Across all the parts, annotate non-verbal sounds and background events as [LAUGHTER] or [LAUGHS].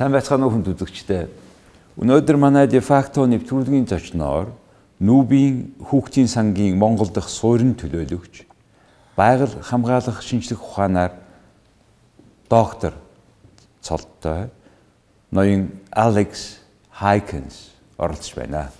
Сайн байцгаана уу хүнд үзэгчдээ. Өнөөдөр манай дефакто нэвтрүүлгийн зочноор Нүүбийн хүүхдийн сангийн Монгол дахь суурин төлөөлөгч байгаль хамгаалах шинжлэх ухаанаар доктор цолтой ноён Алекс Хайкенс оролцож байна.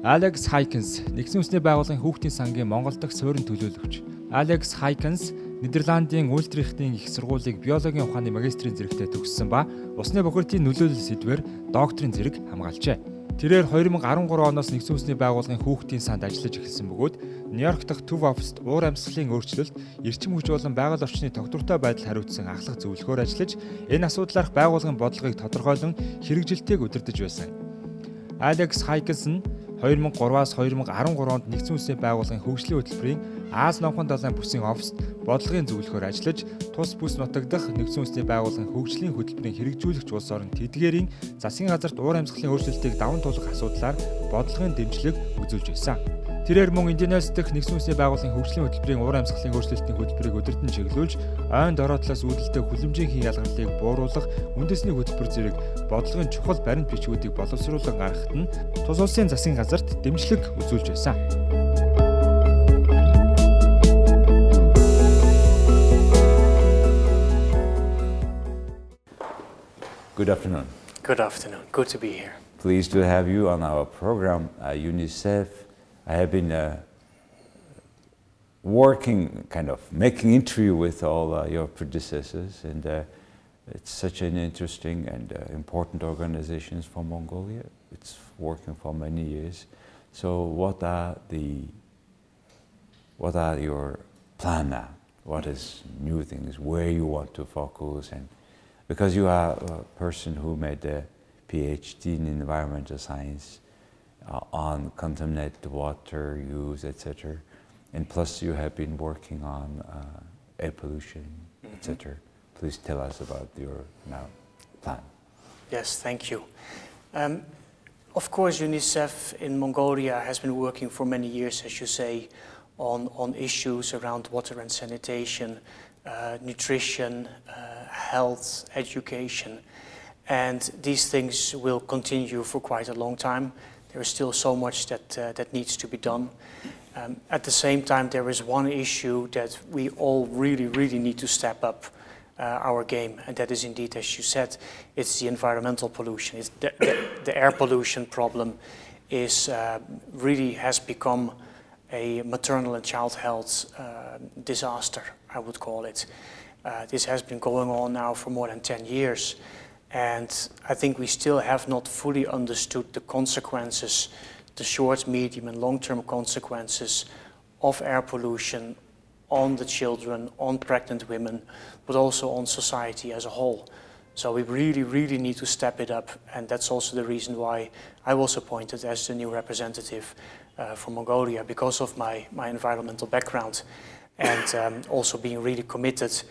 Алекс Хайкенс нэгдсэн үндэсний байгууллагын хүүхдийн сангийн Монгол дахь суурин төлөөлөгч. Алекс Хайкенс Нидерландын Ультрихтийн их сургуулийг биологийн ухааны магистрийн зэрэгтээ төгссөн ба усны бохирдын нөлөөлөл сэдвээр докторийн зэрэг хамгаалжээ. Тэрээр 2013 оноос нэгдсэн үндэсний байгууллагын хүүхдийн санд ажиллаж эхэлсэн бөгөөд Нью-Йорк дахь Төв оффист уур амьсгалын өөрчлөлт, эрчим хүч болон байгаль орчны тогтвортой байдал хариуцсан ахлах зөвлөхөөр ажиллаж энэ асуудлаарх байгууллагын бодлогыг тодорхойлон хэрэгжилтийг удирдах байсан. Алекс Хайкенс нь 2003-аас 2013 онд нэгдсэн үндэсний байгууллагын хөгжлийн хөтөлбөрийн Аз номхон далайн бүсийн оффист бодлогын зөвлөхөөр ажиллаж тус бүс нутагдах нэгдсэн үндэсний байгууллагын хөгжлийн хөтөлбөрийн хэрэгжүүлэгч улс орон тэдгээрийн засгийн газарт уур амьсгалын өөрчлөлтийг даван туулах асуудлаар бодлогын дэмжлэг үзүүлж байсан. Тэрээр мөн Индонез дэх нэгдсэн үндэсний байгууллагын хөгжлийн хөтөлбөрийн уур амьсгалын өөрчлөлтийн хөтөлбөрийг өдөртөн чиглүүлж, ойн дороотлоос үүдэлтэй хүлэмжийн хийн ялгарлыг бууруулах үндэсний хөтөлбөр зэрэг бодлогын чухал баримт бичгүүдийг боловсруулан гаргахад нь тус улсын засгийн газарт дэмжлэг үзүүлж байсан. Good afternoon. Good afternoon. Good to be here. Pleased to have you on our program, uh, UNICEF. I have been uh, working, kind of making interview with all uh, your predecessors, and uh, it's such an interesting and uh, important organization for Mongolia. It's working for many years. So, what are the what are your plan now? What is new things? Where you want to focus and because you are a person who made a PhD in environmental science uh, on contaminated water use, etc. And plus, you have been working on uh, air pollution, Mm-hmm. etc. Please tell us about your now plan. Yes, thank you. Um, of course, UNICEF in Mongolia has been working for many years, as you say, on, on issues around water and sanitation, uh, nutrition, uh, health, education. And these things will continue for quite a long time. There is still so much that, uh, that needs to be done. Um, at the same time, there is one issue that we all really, really need to step up uh, our game, and that is indeed, as you said, it's the environmental pollution. It's the, the, the air pollution problem is uh, really has become a maternal and child health uh, disaster, I would call it. Uh, this has been going on now for more than 10 years, and I think we still have not fully understood the consequences, the short, medium, and long term consequences of air pollution on the children, on pregnant women, but also on society as a whole. So we really, really need to step it up, and that's also the reason why I was appointed as the new representative uh, for Mongolia because of my, my environmental background, and um, also being really committed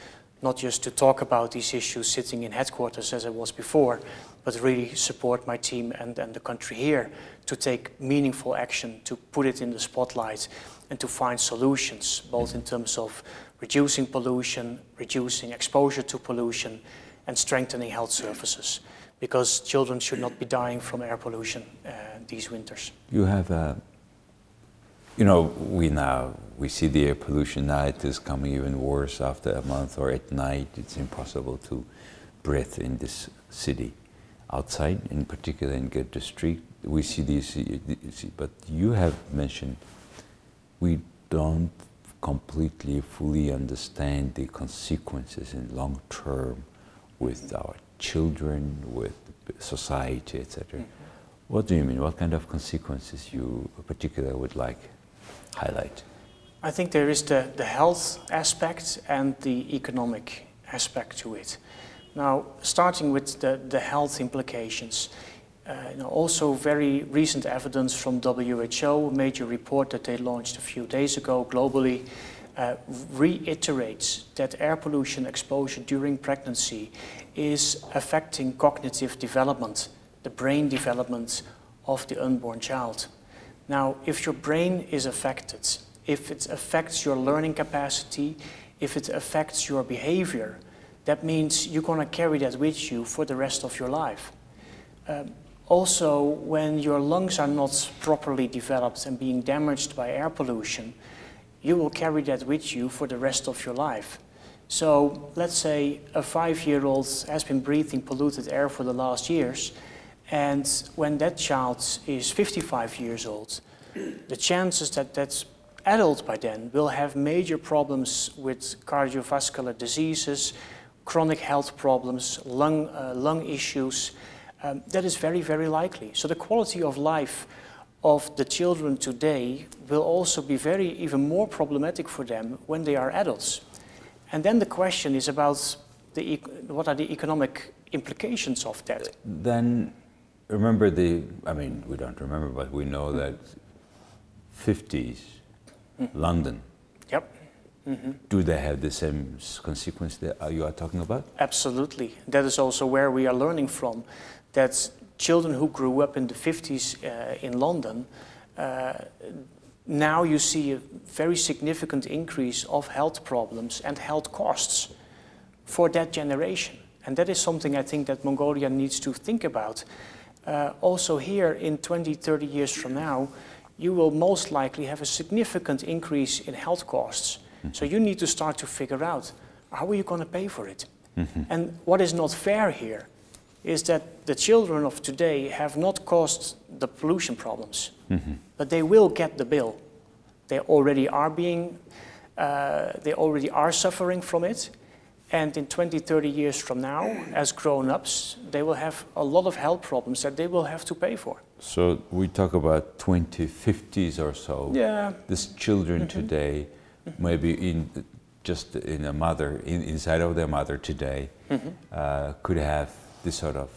not just to talk about these issues sitting in headquarters as I was before, but really support my team and, and the country here to take meaningful action, to put it in the spotlight, and to find solutions, both in terms of reducing pollution, reducing exposure to pollution, and strengthening health services. Because children should not be dying from air pollution uh, these winters. You have, uh, you know, we now we see the air pollution now. It is coming even worse after a month or at night. It's impossible to breathe in this city. Outside, in particular in Ger District, we see these. But you have mentioned we don't completely fully understand the consequences in long term with our children, with society, etc. Mm-hmm. What do you mean? What kind of consequences you particularly would like highlight? I think there is the, the health aspect and the economic aspect to it. Now, starting with the, the health implications, uh, you know, also very recent evidence from WHO, a major report that they launched a few days ago globally, uh, reiterates that air pollution exposure during pregnancy is affecting cognitive development, the brain development of the unborn child. Now, if your brain is affected, if it affects your learning capacity, if it affects your behavior, that means you're going to carry that with you for the rest of your life. Um, also, when your lungs are not properly developed and being damaged by air pollution, you will carry that with you for the rest of your life. So, let's say a five year old has been breathing polluted air for the last years, and when that child is 55 years old, the chances that that adult by then will have major problems with cardiovascular diseases, chronic health problems, lung, uh, lung issues, um, that is very, very likely. So the quality of life of the children today will also be very, even more problematic for them when they are adults. And then the question is about the, what are the economic implications of that? Then remember the, I mean, we don't remember, but we know that 50s, mm. London. Yep. Mm-hmm. Do they have the same consequence that you are talking about? Absolutely. That is also where we are learning from that children who grew up in the 50s uh, in London, uh, now you see a very significant increase of health problems and health costs for that generation. And that is something I think that Mongolia needs to think about. Uh, also here in 20, 30 years from now, you will most likely have a significant increase in health costs. Mm-hmm. So you need to start to figure out how are you going to pay for it? Mm-hmm. And what is not fair here is that the children of today have not caused the pollution problems, mm-hmm. but they will get the bill. They already are being, uh, they already are suffering from it. And in 20, 30 years from now, as grown ups, they will have a lot of health problems that they will have to pay for. So we talk about 2050s or so. Yeah. These children mm-hmm. today, mm-hmm. maybe in just in a mother, in, inside of their mother today, mm-hmm. uh, could have this sort of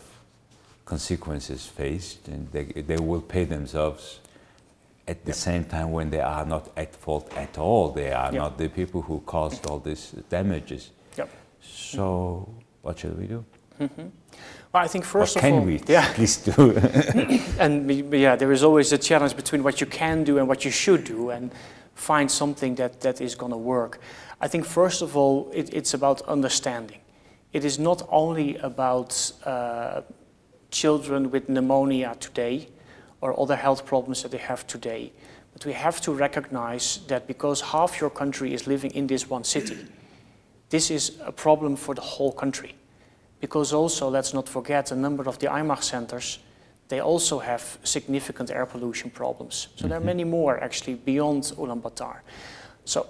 consequences faced, and they, they will pay themselves at the yep. same time when they are not at fault at all. They are yep. not the people who caused all these damages. So, what should we do? Mm-hmm. Well, I think first what of can all, we yeah. [LAUGHS] at least do? [LAUGHS] and yeah, there is always a challenge between what you can do and what you should do, and find something that, that is going to work. I think first of all, it, it's about understanding it is not only about uh, children with pneumonia today or other health problems that they have today, but we have to recognize that because half your country is living in this one city, this is a problem for the whole country. Because also, let's not forget, a number of the aimag centers, they also have significant air pollution problems. So there are mm-hmm. many more actually beyond Ulaanbaatar. So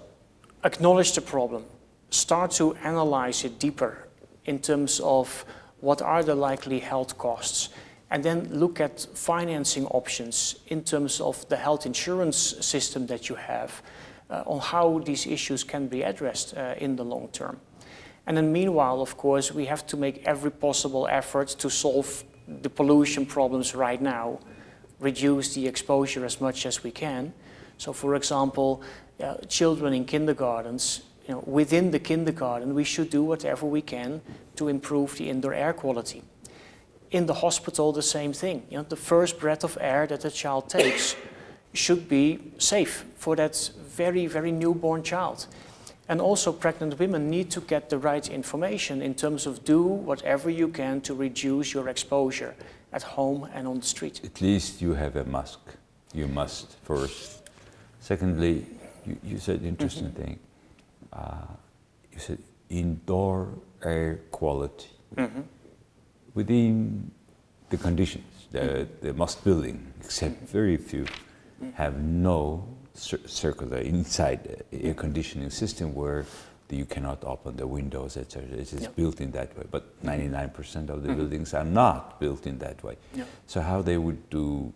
acknowledge the problem, start to analyze it deeper in terms of what are the likely health costs, and then look at financing options in terms of the health insurance system that you have on how these issues can be addressed uh, in the long term. And then meanwhile, of course, we have to make every possible effort to solve the pollution problems right now, reduce the exposure as much as we can. So for example, uh, children in kindergartens you know, within the kindergarten, we should do whatever we can to improve the indoor air quality. In the hospital, the same thing. You know, the first breath of air that a child takes should be safe for that very, very newborn child. And also, pregnant women need to get the right information in terms of do whatever you can to reduce your exposure at home and on the street. At least you have a mask. You must first. Secondly, you, you said interesting mm -hmm. thing uh, you said indoor air quality mm-hmm. within the conditions. The, mm-hmm. the most building, except very few, mm-hmm. have no circular inside air conditioning system where you cannot open the windows, etc. It is yep. built in that way, but 99% of the mm-hmm. buildings are not built in that way. Yep. So how they would do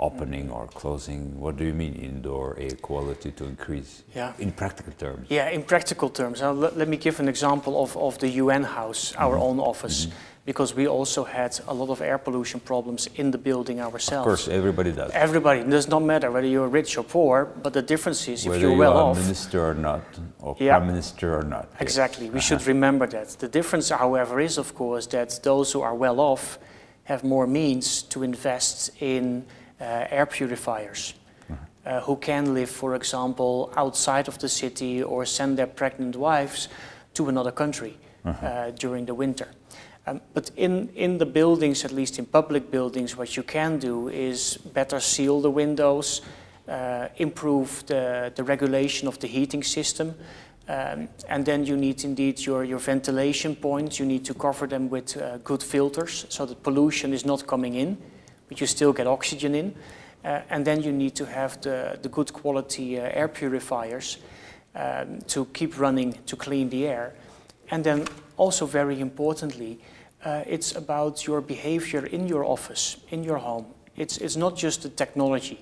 opening or closing? What do you mean indoor air quality to increase yeah. in practical terms? Yeah, in practical terms. Now, let, let me give an example of, of the UN house, our mm -hmm. own office. Mm -hmm. Because we also had a lot of air pollution problems in the building ourselves. Of course, everybody does. Everybody. It does not matter whether you're rich or poor, but the difference is whether if you're well you off. minister or not, or yeah, prime minister or not. Exactly. Yes. We uh -huh. should remember that. The difference, however, is of course that those who are well off have more means to invest in uh, air purifiers. Uh, who can live, for example, outside of the city or send their pregnant wives to another country. uh, during the winter. Um, but in, in the buildings, at least in public buildings, what you can do is better seal the windows, uh, improve the, the regulation of the heating system. Um, and then you need indeed your, your ventilation points. You need to cover them with uh, good filters so that pollution is not coming in, but you still get oxygen in. Uh, and then you need to have the, the good quality uh, air purifiers um, to keep running to clean the air. And then also very importantly, uh, it's about your behavior in your office, in your home. It's, it's not just the technology,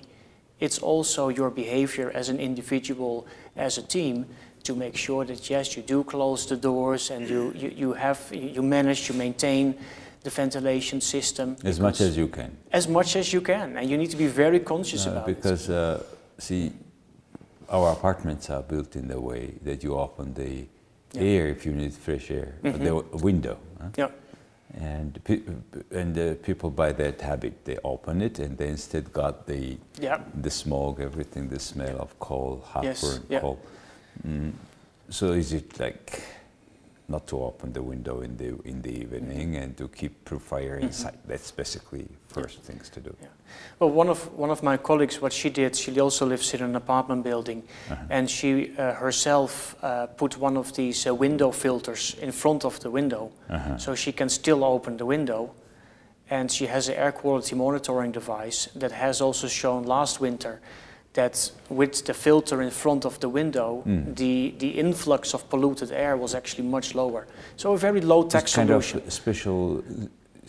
it's also your behavior as an individual, as a team, to make sure that yes, you do close the doors and you, you, you have, you manage to maintain the ventilation system. As much as you can. As much as you can, and you need to be very conscious Uh, about because, it. uh, see, our apartments are built in the way that you open the Yeah. Air if you need fresh air, uh, the window. huh? Yeah, And, pe- and uh, people by that habit, they open it and they instead got the, yeah, the smoke, everything, the smell of coal, hot Yes, burnt yeah. coal. Mm, so is it like not to open the window in the in the evening and to keep proof fire Mm-hmm. inside? That's basically first things to do. Yeah. Well, one of one of my colleagues, what she did, she also lives in an apartment building, and she uh, herself uh, put one of these uh, window filters in front of the window, Uh-huh. so she can still open the window. And she has an air quality monitoring device that has also shown last winter that with the filter in front of the window, Mm. the, the influx of polluted air was actually much lower. So a very low tech It's kind of special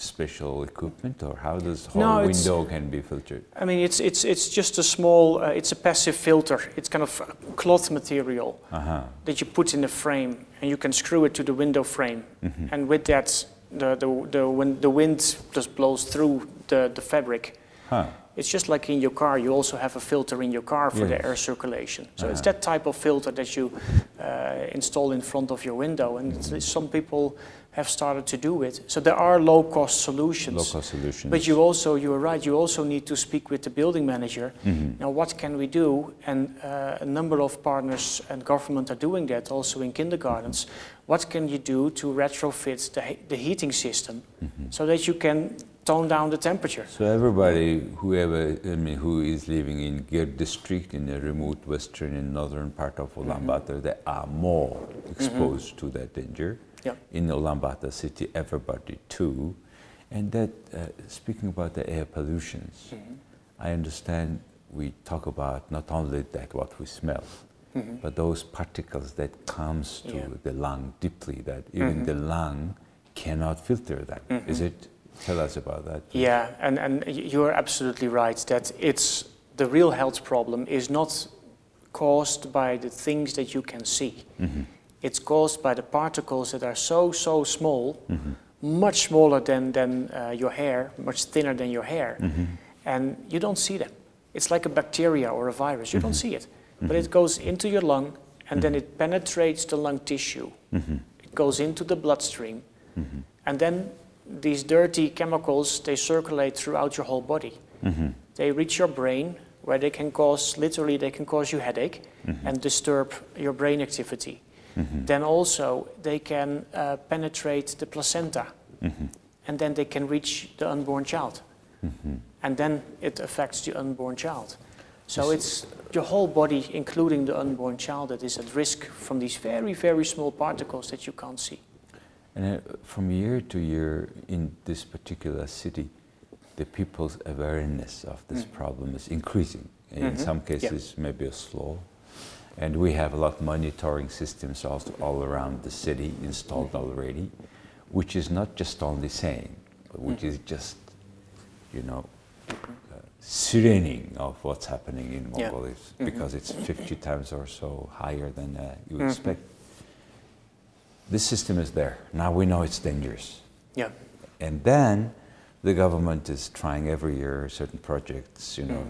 special equipment, or how does whole No, window can be filtered? I mean, it's, it's, it's just a small, uh, it's a passive filter. It's kind of cloth material Uh-huh. that you put in the frame and you can screw it to the window frame. And with that, the, the, the, when the wind just blows through the, the fabric. Huh. It's just like in your car, you also have a filter in your car for the air circulation. So it's Uh-huh. that type of filter that you uh, install in front of your window. And some people have started to do it. So there are low cost solutions. Local solutions. But you also, you are right, you also need to speak with the building manager. Mhm. Now, what can we do? And uh, a number of partners and government are doing that also in kindergartens. What can you do to retrofit the, the heating system so that you can tone down the temperature? So everybody, whoever, I mean, who is living in Ger district in the remote western and northern part of Mm-hmm. They are more exposed to that danger. Yeah. In Ulaanbaatar city, everybody too. And that, uh, speaking about the air pollutions, Mm-hmm. I understand we talk about not only that what we smell, but those particles that comes to Mm-hmm. Yeah. Mm-hmm. the lung deeply, that even the lung cannot filter that. Is it? Tell us about that. please. Yeah, and, and you're absolutely right that it's the real health problem is not caused by the things that you can see. It's caused by the particles that are so, so small, much smaller than, than uh, your hair, much thinner than your hair, and you don't see them. It's like a bacteria or a virus, you don't see it. But it goes into your lung and then it penetrates the lung tissue. It goes into the bloodstream, and then these dirty chemicals they circulate throughout your whole body. They reach your brain where they can cause literally they can cause you headache and disturb your brain activity. Mm-hmm. Then also they can uh, penetrate the placenta mm-hmm. and then they can reach the unborn child. Mm-hmm. And then it affects the unborn child. So it's your whole body, including the unborn child, that is at risk from these very, very small particles that you can't see. And uh, from year to year in this particular city, the people's awareness of this mm. problem is increasing. In some cases, maybe a slow. And we have a lot of monitoring systems also all around the city installed already, which is not just only saying, but which is just, you know, uh, serening of what's happening in Yeah. Mongolia because it's 50 times or so higher than uh, you expect. This system is there. Now we know it's dangerous. Yeah. And then the government is trying every year certain projects, you know,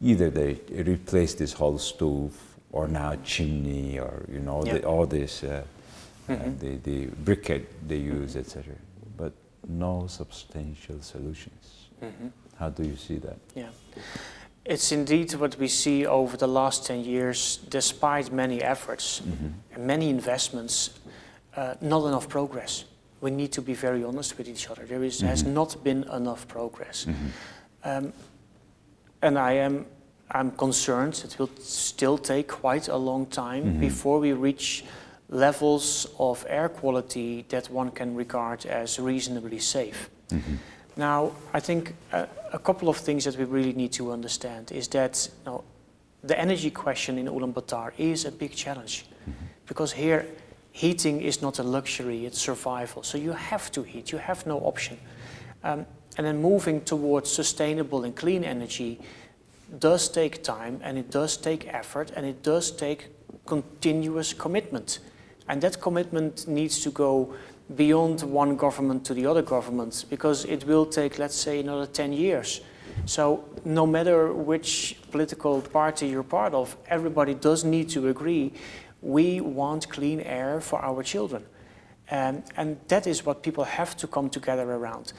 either they replace this whole stove or now chimney or, you know, Yeah. the, all this, uh, uh, the, the briquette they use, etc. But no substantial solutions. How do you see that? Yeah. It's indeed what we see over the last 10 years, despite many efforts and many investments, uh, not enough progress. We need to be very honest with each other. There is, has not been enough progress. Um, and I am I'm concerned it will still take quite a long time mm-hmm. before we reach levels of air quality that one can regard as reasonably safe. Mm-hmm. Now, I think a, a couple of things that we really need to understand is that you know, the energy question in Ulaanbaatar is a big challenge mm-hmm. because here heating is not a luxury, it's survival. So you have to heat, you have no option. Um, and then moving towards sustainable and clean energy does take time and it does take effort and it does take continuous commitment. And that commitment needs to go beyond one government to the other government because it will take, let's say, another 10 years. So, no matter which political party you're part of, everybody does need to agree we want clean air for our children. Um, and that is what people have to come together around.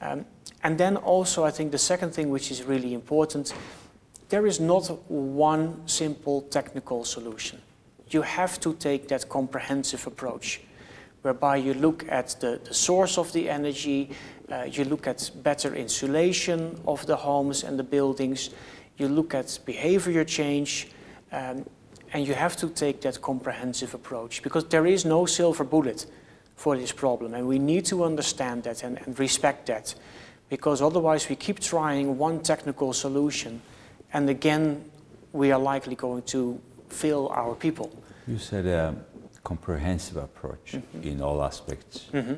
Um, and then also, I think the second thing which is really important there is not one simple technical solution. You have to take that comprehensive approach, whereby you look at the, the source of the energy, uh, you look at better insulation of the homes and the buildings, you look at behavior change, um, and you have to take that comprehensive approach because there is no silver bullet for this problem, and we need to understand that and, and respect that because otherwise we keep trying one technical solution and again, we are likely going to fail our people. You said a comprehensive approach mm-hmm. in all aspects. Mm-hmm.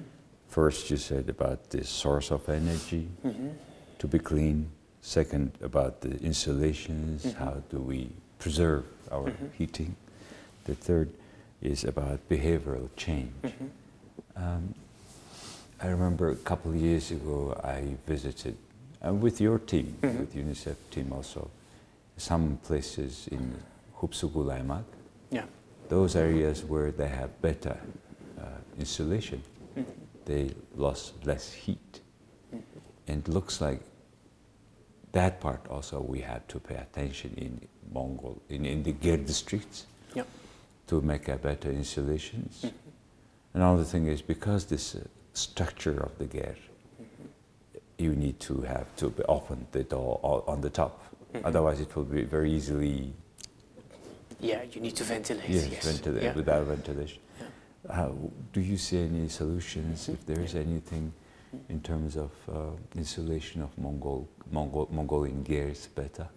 First, you said about the source of energy mm-hmm. to be clean. Second, about the installations, how do we preserve our heating. The third is about behavioral change. Um, I remember a couple of years ago I visited, and with your team, with UNICEF team also, some places in Khuvsgul aimag, Yeah. those areas where they have better uh, insulation, they lost less heat. And it looks like that part also we have to pay attention in Mongol, in, in the Ger districts Yeah. to make a better installations. Another thing is because this uh, structure of the Ger, you need to have to be open the door on the top. Mm-hmm. Otherwise, it will be very easily Yeah, you need to ventilate. yes, Yes. ventilate Yeah. without ventilation. How, uh, do you see any solutions? Mm-hmm. If there is anything mm-hmm. in terms of uh, insulation of Mongol, Mongol Mongolian gers better?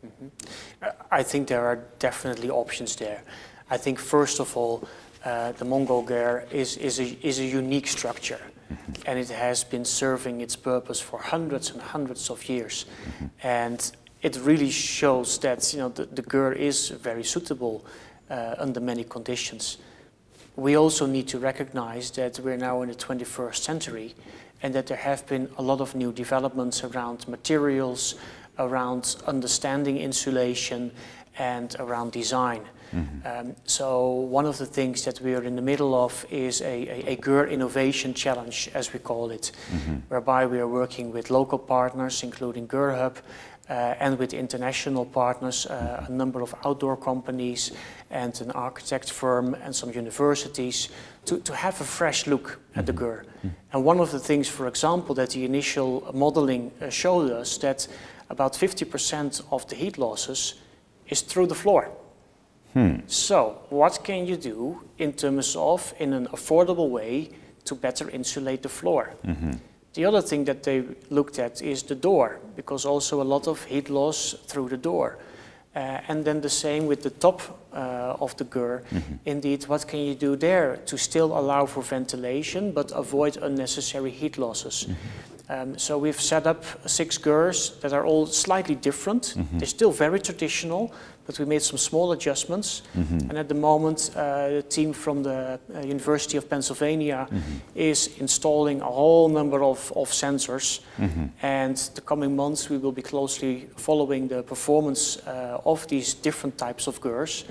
I think there are definitely options there. I think first of all, uh, the Mongol ger is, is, a, is a unique structure and it has been serving its purpose for hundreds and hundreds of years. And it really shows that you know, the, the Ger is very suitable uh, under many conditions. We also need to recognize that we're now in the 21st century and that there have been a lot of new developments around materials, around understanding insulation, and around design. Um, so one of the things that we are in the middle of is a, a, a GER Innovation Challenge, as we call it, whereby we are working with local partners, including GER Hub, Uh, and with international partners, uh, a number of outdoor companies and an architect firm and some universities to, to have a fresh look at the mm-hmm. GER. Mm-hmm. And one of the things, for example, that the initial modeling uh, showed us that about 50% of the heat losses is through the floor. Hmm. So, what can you do in terms of, in an affordable way, to better insulate the floor? Mm-hmm. The other thing that they looked at is the door, because also a lot of heat loss through the door. Uh, and then the same with the top uh, of the GER. Indeed, what can you do there to still allow for ventilation but avoid unnecessary heat losses? Um, so we've set up six GERs that are all slightly different. They're still very traditional, but we made some small adjustments. And at the moment, uh, the team from the uh, University of Pennsylvania is installing a whole number of, of sensors. And the coming months, we will be closely following the performance uh, of these different types of GERs.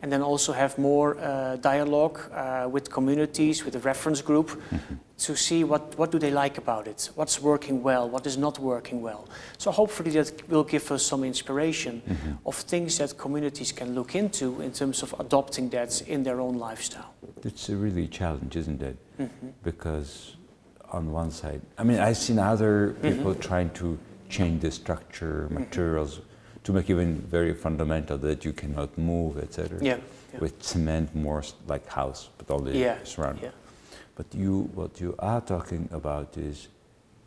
And then also have more uh, dialogue uh, with communities, with the reference group, mm-hmm. to see what, what do they like about it, what's working well, what is not working well. So hopefully that will give us some inspiration mm-hmm. of things that that communities can look into in terms of adopting that in their own lifestyle. It's a really challenge, isn't it? Mm-hmm. Because on one side, I mean, I've seen other people trying to change the structure, materials, to make even very fundamental that you cannot move, etc. Yeah, yeah. With cement, more like house, but only Yeah, surrounded. yeah. But you, what you are talking about is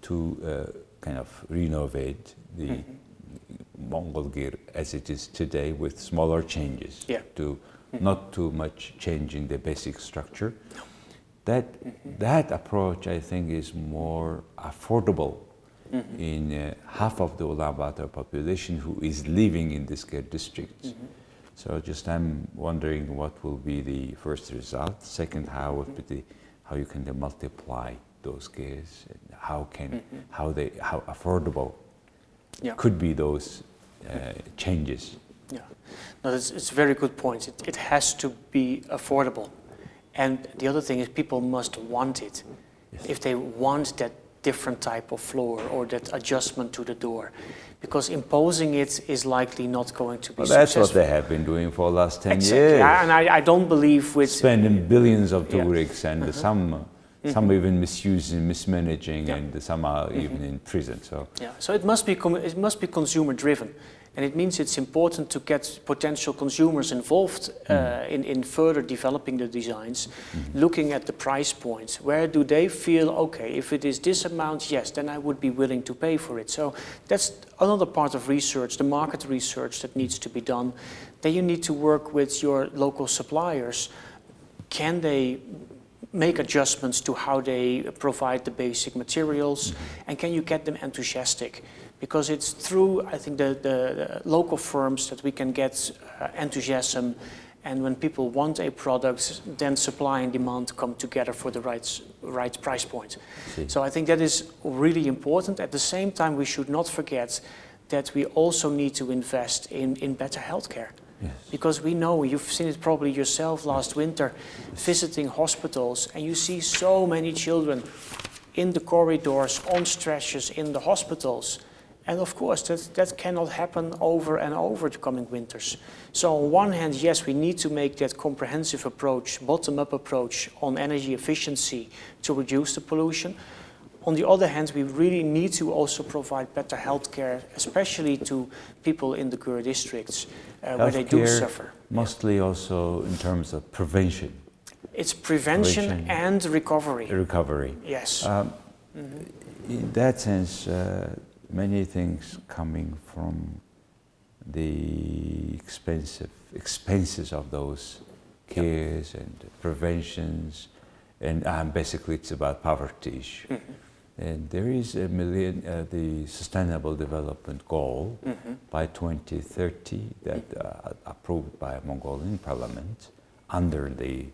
to uh, kind of renovate the Mm-hmm. Mongol ger as it is today with smaller changes. Yeah. To not too much changing the basic structure. That Mm-hmm. that approach, I think, is more affordable Mm-hmm. in uh, half of the Ulaanbaatar population who is living in this ger district. Mm-hmm. So just I'm wondering what will be the first result. Second, how would be the, how you can multiply those and how can how they how affordable Yeah. could be those uh, changes. Yeah, no, it's, it's very good point. It, it has to be affordable. And the other thing is people must want it. If they want that different type of floor or that adjustment to the door. Because imposing it is likely not going to be Well, that's what they have been doing for the last 10 Exactly. years. And I, I don't believe with... Spending billions of Yeah. Uh-huh. Tugriks and some, uh, some even misusing, mismanaging, Yeah. Mm-hmm. and some are even in prison. So Yeah, so it must be com- it must be consumer driven, and it means it's important to get potential consumers involved uh, mm. in in further developing the designs, mm-hmm. looking at the price points. Where do they feel okay? If it is this amount, yes, then I would be willing to pay for it. So that's another part of research, the market research that needs to be done. Then you need to work with your local suppliers. Can they make adjustments to how they provide the basic materials mm-hmm. and can you get them enthusiastic because it's through i think the, the, the local firms that we can get uh, enthusiasm and when people want a product then supply and demand come together for the right, right price point See. so i think that is really important at the same time we should not forget that we also need to invest in, in better healthcare yes. because we know, you've seen it probably yourself last winter, visiting hospitals, and you see so many children in the corridors, on stretchers in the hospitals. And of course, that, that cannot happen over and over the coming winters. So, on one hand, yes, we need to make that comprehensive approach, bottom up approach on energy efficiency to reduce the pollution. On the other hand, we really need to also provide better healthcare, especially to people in the Ger districts uh, where they do suffer. Mostly also in terms of prevention, It's prevention, Prevention. and recovery. recovery. Yes. Um, In that sense, uh, many things coming from the expensive expenses of those cares and preventions, and um, basically it's about poverty issue. Mm-hmm. And there is a million, uh, the Sustainable Development Goal Mm-hmm. by 2030 that uh, approved by Mongolian Parliament under the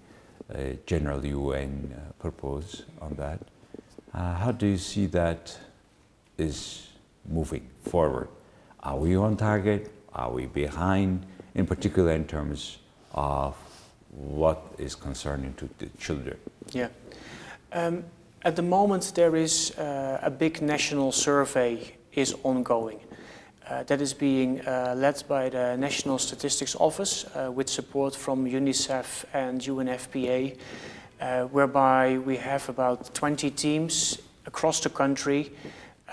uh, general UN uh, purpose on that. Uh, how do you see that is moving forward? Are we on target? Are we behind? In particular, in terms of what is concerning to the children. Yeah. Um, at the moment, there is uh, a big national survey is ongoing. Uh, that is being uh, led by the National Statistics Office uh, with support from UNICEF and UNFPA, uh, whereby we have about 20 teams across the country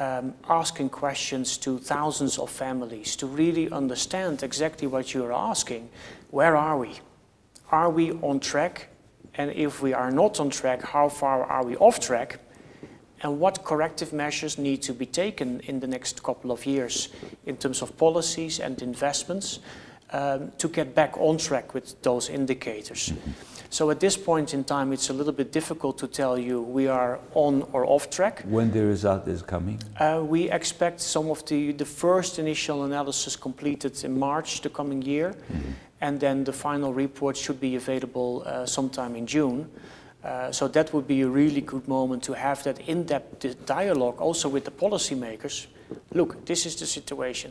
um, asking questions to thousands of families to really understand exactly what you're asking. Where are we? Are we on track? And if we are not on track, how far are we off track? And what corrective measures need to be taken in the next couple of years in terms of policies and investments um, to get back on track with those indicators? So at this point in time, it's a little bit difficult to tell you we are on or off track. When the result is coming? Uh, we expect some of the, the first initial analysis completed in March the coming year, and then the final report should be available uh, sometime in June. Uh, so that would be a really good moment to have that in-depth dialogue also with the policymakers. Look, this is the situation.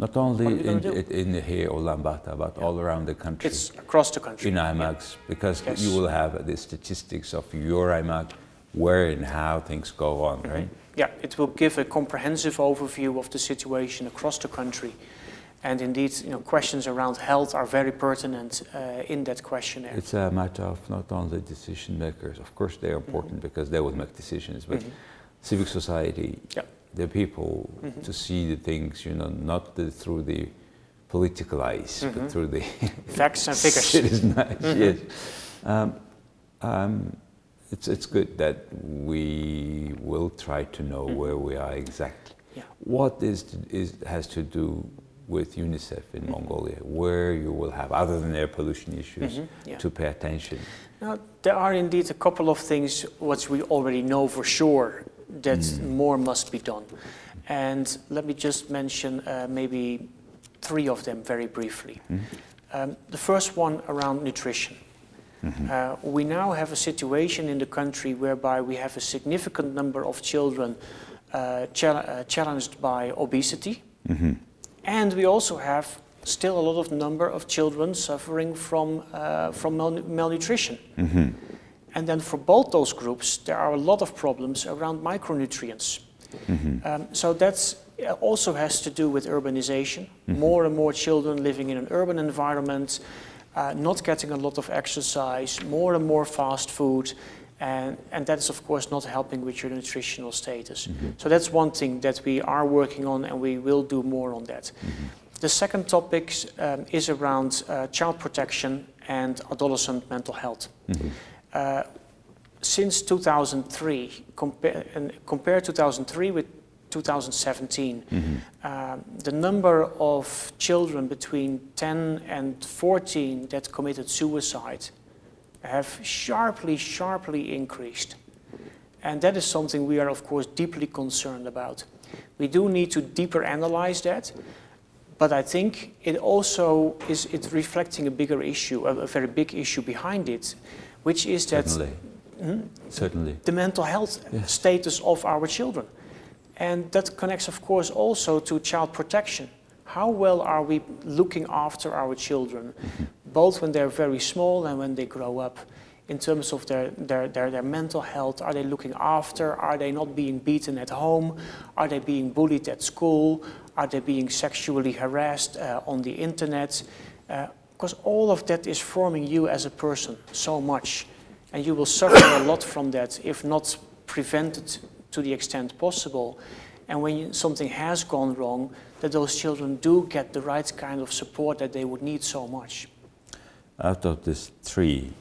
Not only in, in here, Ulaanbaatar, but all around the country. It's across the country. in aimags, because Yes. you will have the statistics of your aimags, where and how things go on, right? Yeah, it will give a comprehensive overview of the situation across the country. And indeed, you know, questions around health are very pertinent uh, in that questionnaire. It's a matter of not only decision makers. Of course, they are important Mm-hmm. because they will make decisions, but civic society, Yeah. The people, Mm-hmm. to see the things, you know, not the, through the political eyes, Mm-hmm. but through the Facts and figures. [LAUGHS] citizen eyes. Mm-hmm. Yes. Um, um, it's, it's good that we will try to know where we are exactly. Mm-hmm. Yeah. What is, is has to do with UNICEF in Mongolia, where you will have, other than air pollution issues, yeah. to pay attention? Now, there are indeed a couple of things which we already know for sure that more must be done. And let me just mention uh, maybe three of them very briefly. Um, the first one around nutrition. Uh, we now have a situation in the country whereby we have a significant number of children uh, chal- uh, challenged by obesity. And we also have still a lot of number of children suffering from, uh, from mal- malnutrition. And then for both those groups, there are a lot of problems around micronutrients. Um, so that also has to do with urbanization. More and more children living in an urban environment, uh, not getting a lot of exercise, more and more fast food. And, and that is, of course, not helping with your nutritional status. So that's one thing that we are working on, and we will do more on that. The second topic um, is around uh, child protection and adolescent mental health. Uh, since 2003, compare, and compare 2003 with 2017, um, the number of children between 10 and 14 that committed suicide have sharply, sharply increased. And that is something we are, of course, deeply concerned about. We do need to deeper analyze that, but I think it also is it's reflecting a bigger issue, a, a very big issue behind it, which is that Certainly. Hmm? Certainly. the mental health Yes. status of our children. And that connects, of course, also to child protection. How well are we looking after our children, mm-hmm. both when they're very small and when they grow up, in terms of their, their, their, their mental health? Are they looking after? Are they not being beaten at home? Are they being bullied at school? Are they being sexually harassed uh, on the internet? Uh, Because all of that is forming you as a person so much. And you will suffer a lot from that if not prevented to the extent possible. And when you- something has gone wrong, that those children do get the right kind of support that they would need so much. Out of these three,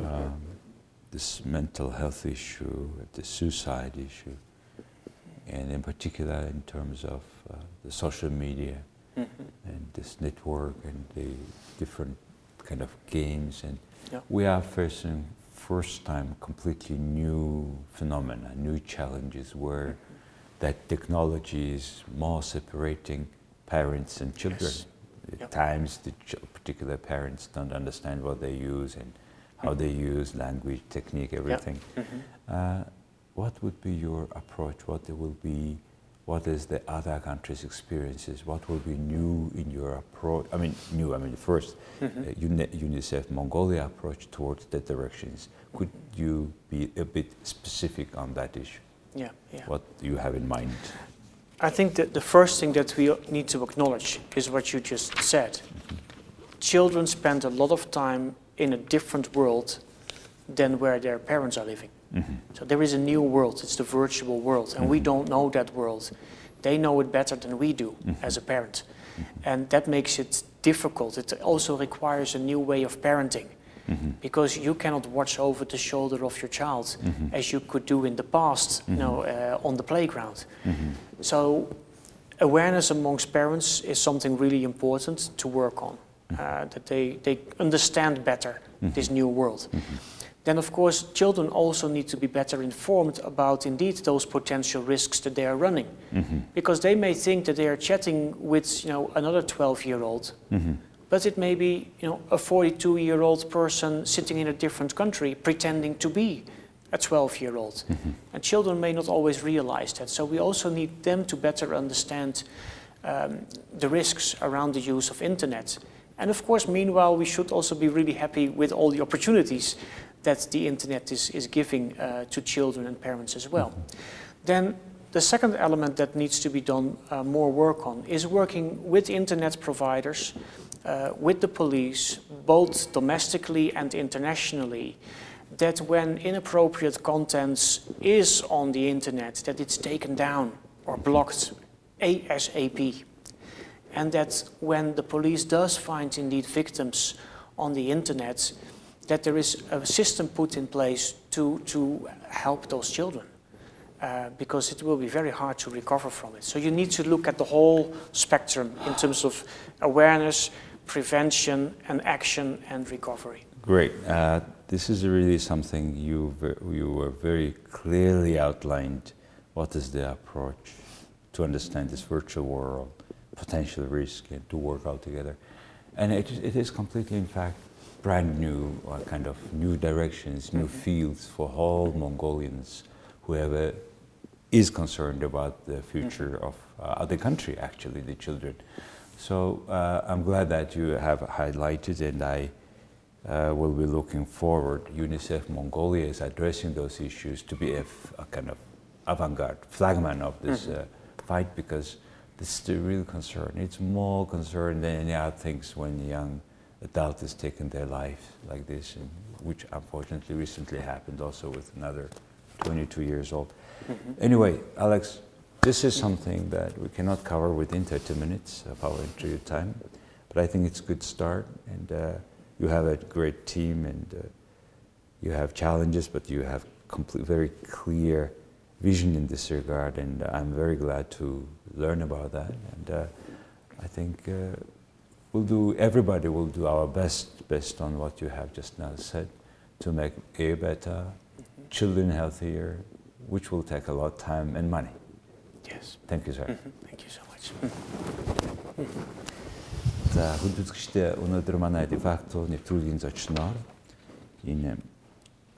um, this mental health issue, the suicide issue, and in particular in terms of uh, the social media Mm-hmm. and this network and the different kind of games, and Yeah. we are facing first time completely new phenomena, new challenges where mm-hmm. that technology is more separating parents and children. Yes. At Yep. times, the ch- particular parents don't understand what they use and how they mm-hmm. use language, technique, everything. Uh, what would be your approach? What there will be? What is the other countries' experiences? What will be new in your approach? I mean, new. I mean, first, uh, UNICEF Mongolia approach towards the directions. Could you be a bit specific on that issue? Yeah, yeah. What do you have in mind? I think that the first thing that we need to acknowledge is what you just said. Children spend a lot of time in a different world than where their parents are living. Mm-hmm. So there is a new world, it's the virtual world, and we mm-hmm. don't know that world. They know it better than we do mm-hmm. as a parent. And that makes it difficult. It also requires a new way of parenting. Because you cannot watch over the shoulder of your child as you could do in the past, you know, uh, on the playground. So awareness amongst parents is something really important to work on, uh, that they, they understand better this new world. Then, of course, children also need to be better informed about indeed those potential risks that they are running, mm-hmm. because they may think that they are chatting with you know another 12-year-old, mm-hmm. but it may be you know a 42-year-old person sitting in a different country pretending to be a 12-year-old, mm-hmm. and children may not always realize that. So we also need them to better understand um, the risks around the use of internet. And of course, meanwhile, we should also be really happy with all the opportunities that the internet is, is giving uh, to children and parents as well. Then the second element that needs to be done uh, more work on is working with internet providers, uh, with the police, both domestically and internationally, that when inappropriate content is on the internet, that it's taken down or blocked ASAP. And that when the police does find indeed victims on the internet, that there is a system put in place to, to help those children. Uh, because it will be very hard to recover from it. So you need to look at the whole spectrum in terms of awareness, prevention, and action and recovery. Great. Uh, this is really something you you were very clearly outlined. What is the approach to understand this virtual world, potential risk, and to work out together? And it, it is completely, in fact, brand new uh, kind of new directions, new mm -hmm. fields for all Mongolians who have is concerned about the future of uh, the country, actually, the children. So uh, I'm glad that you have highlighted, and I uh, will be looking forward. UNICEF Mongolia is addressing those issues to be a, a kind of avant-garde flagman of this mm -hmm. fight because this is the real concern. It's more concern than any other things when young adult has taken their life like this, which unfortunately recently happened also with another 22 years old. Mm-hmm. Anyway, Alex, this is something that we cannot cover within 30 minutes of our interview time, but I think it's a good start, and uh, you have a great team, and uh, you have challenges, but you have complete, very clear vision in this regard, and I'm very glad to learn about that. And uh, I think uh, we'll do. Everybody will do our best based on what you have just now said to make air better, mm-hmm. children healthier, which will take a lot of time and money. Yes. Thank you, sir. Mm -hmm. Thank you so much. За хүндэтгэжтэй өнөөдөр манай дефакто нэвтрүүлгийн зочноор энэ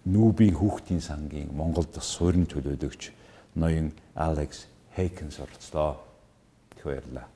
нүүбийн хүүхдийн сангийн Монголд суурин төлөөлөгч ноён Алекс Хейкенс оролцлоо. Баярлалаа.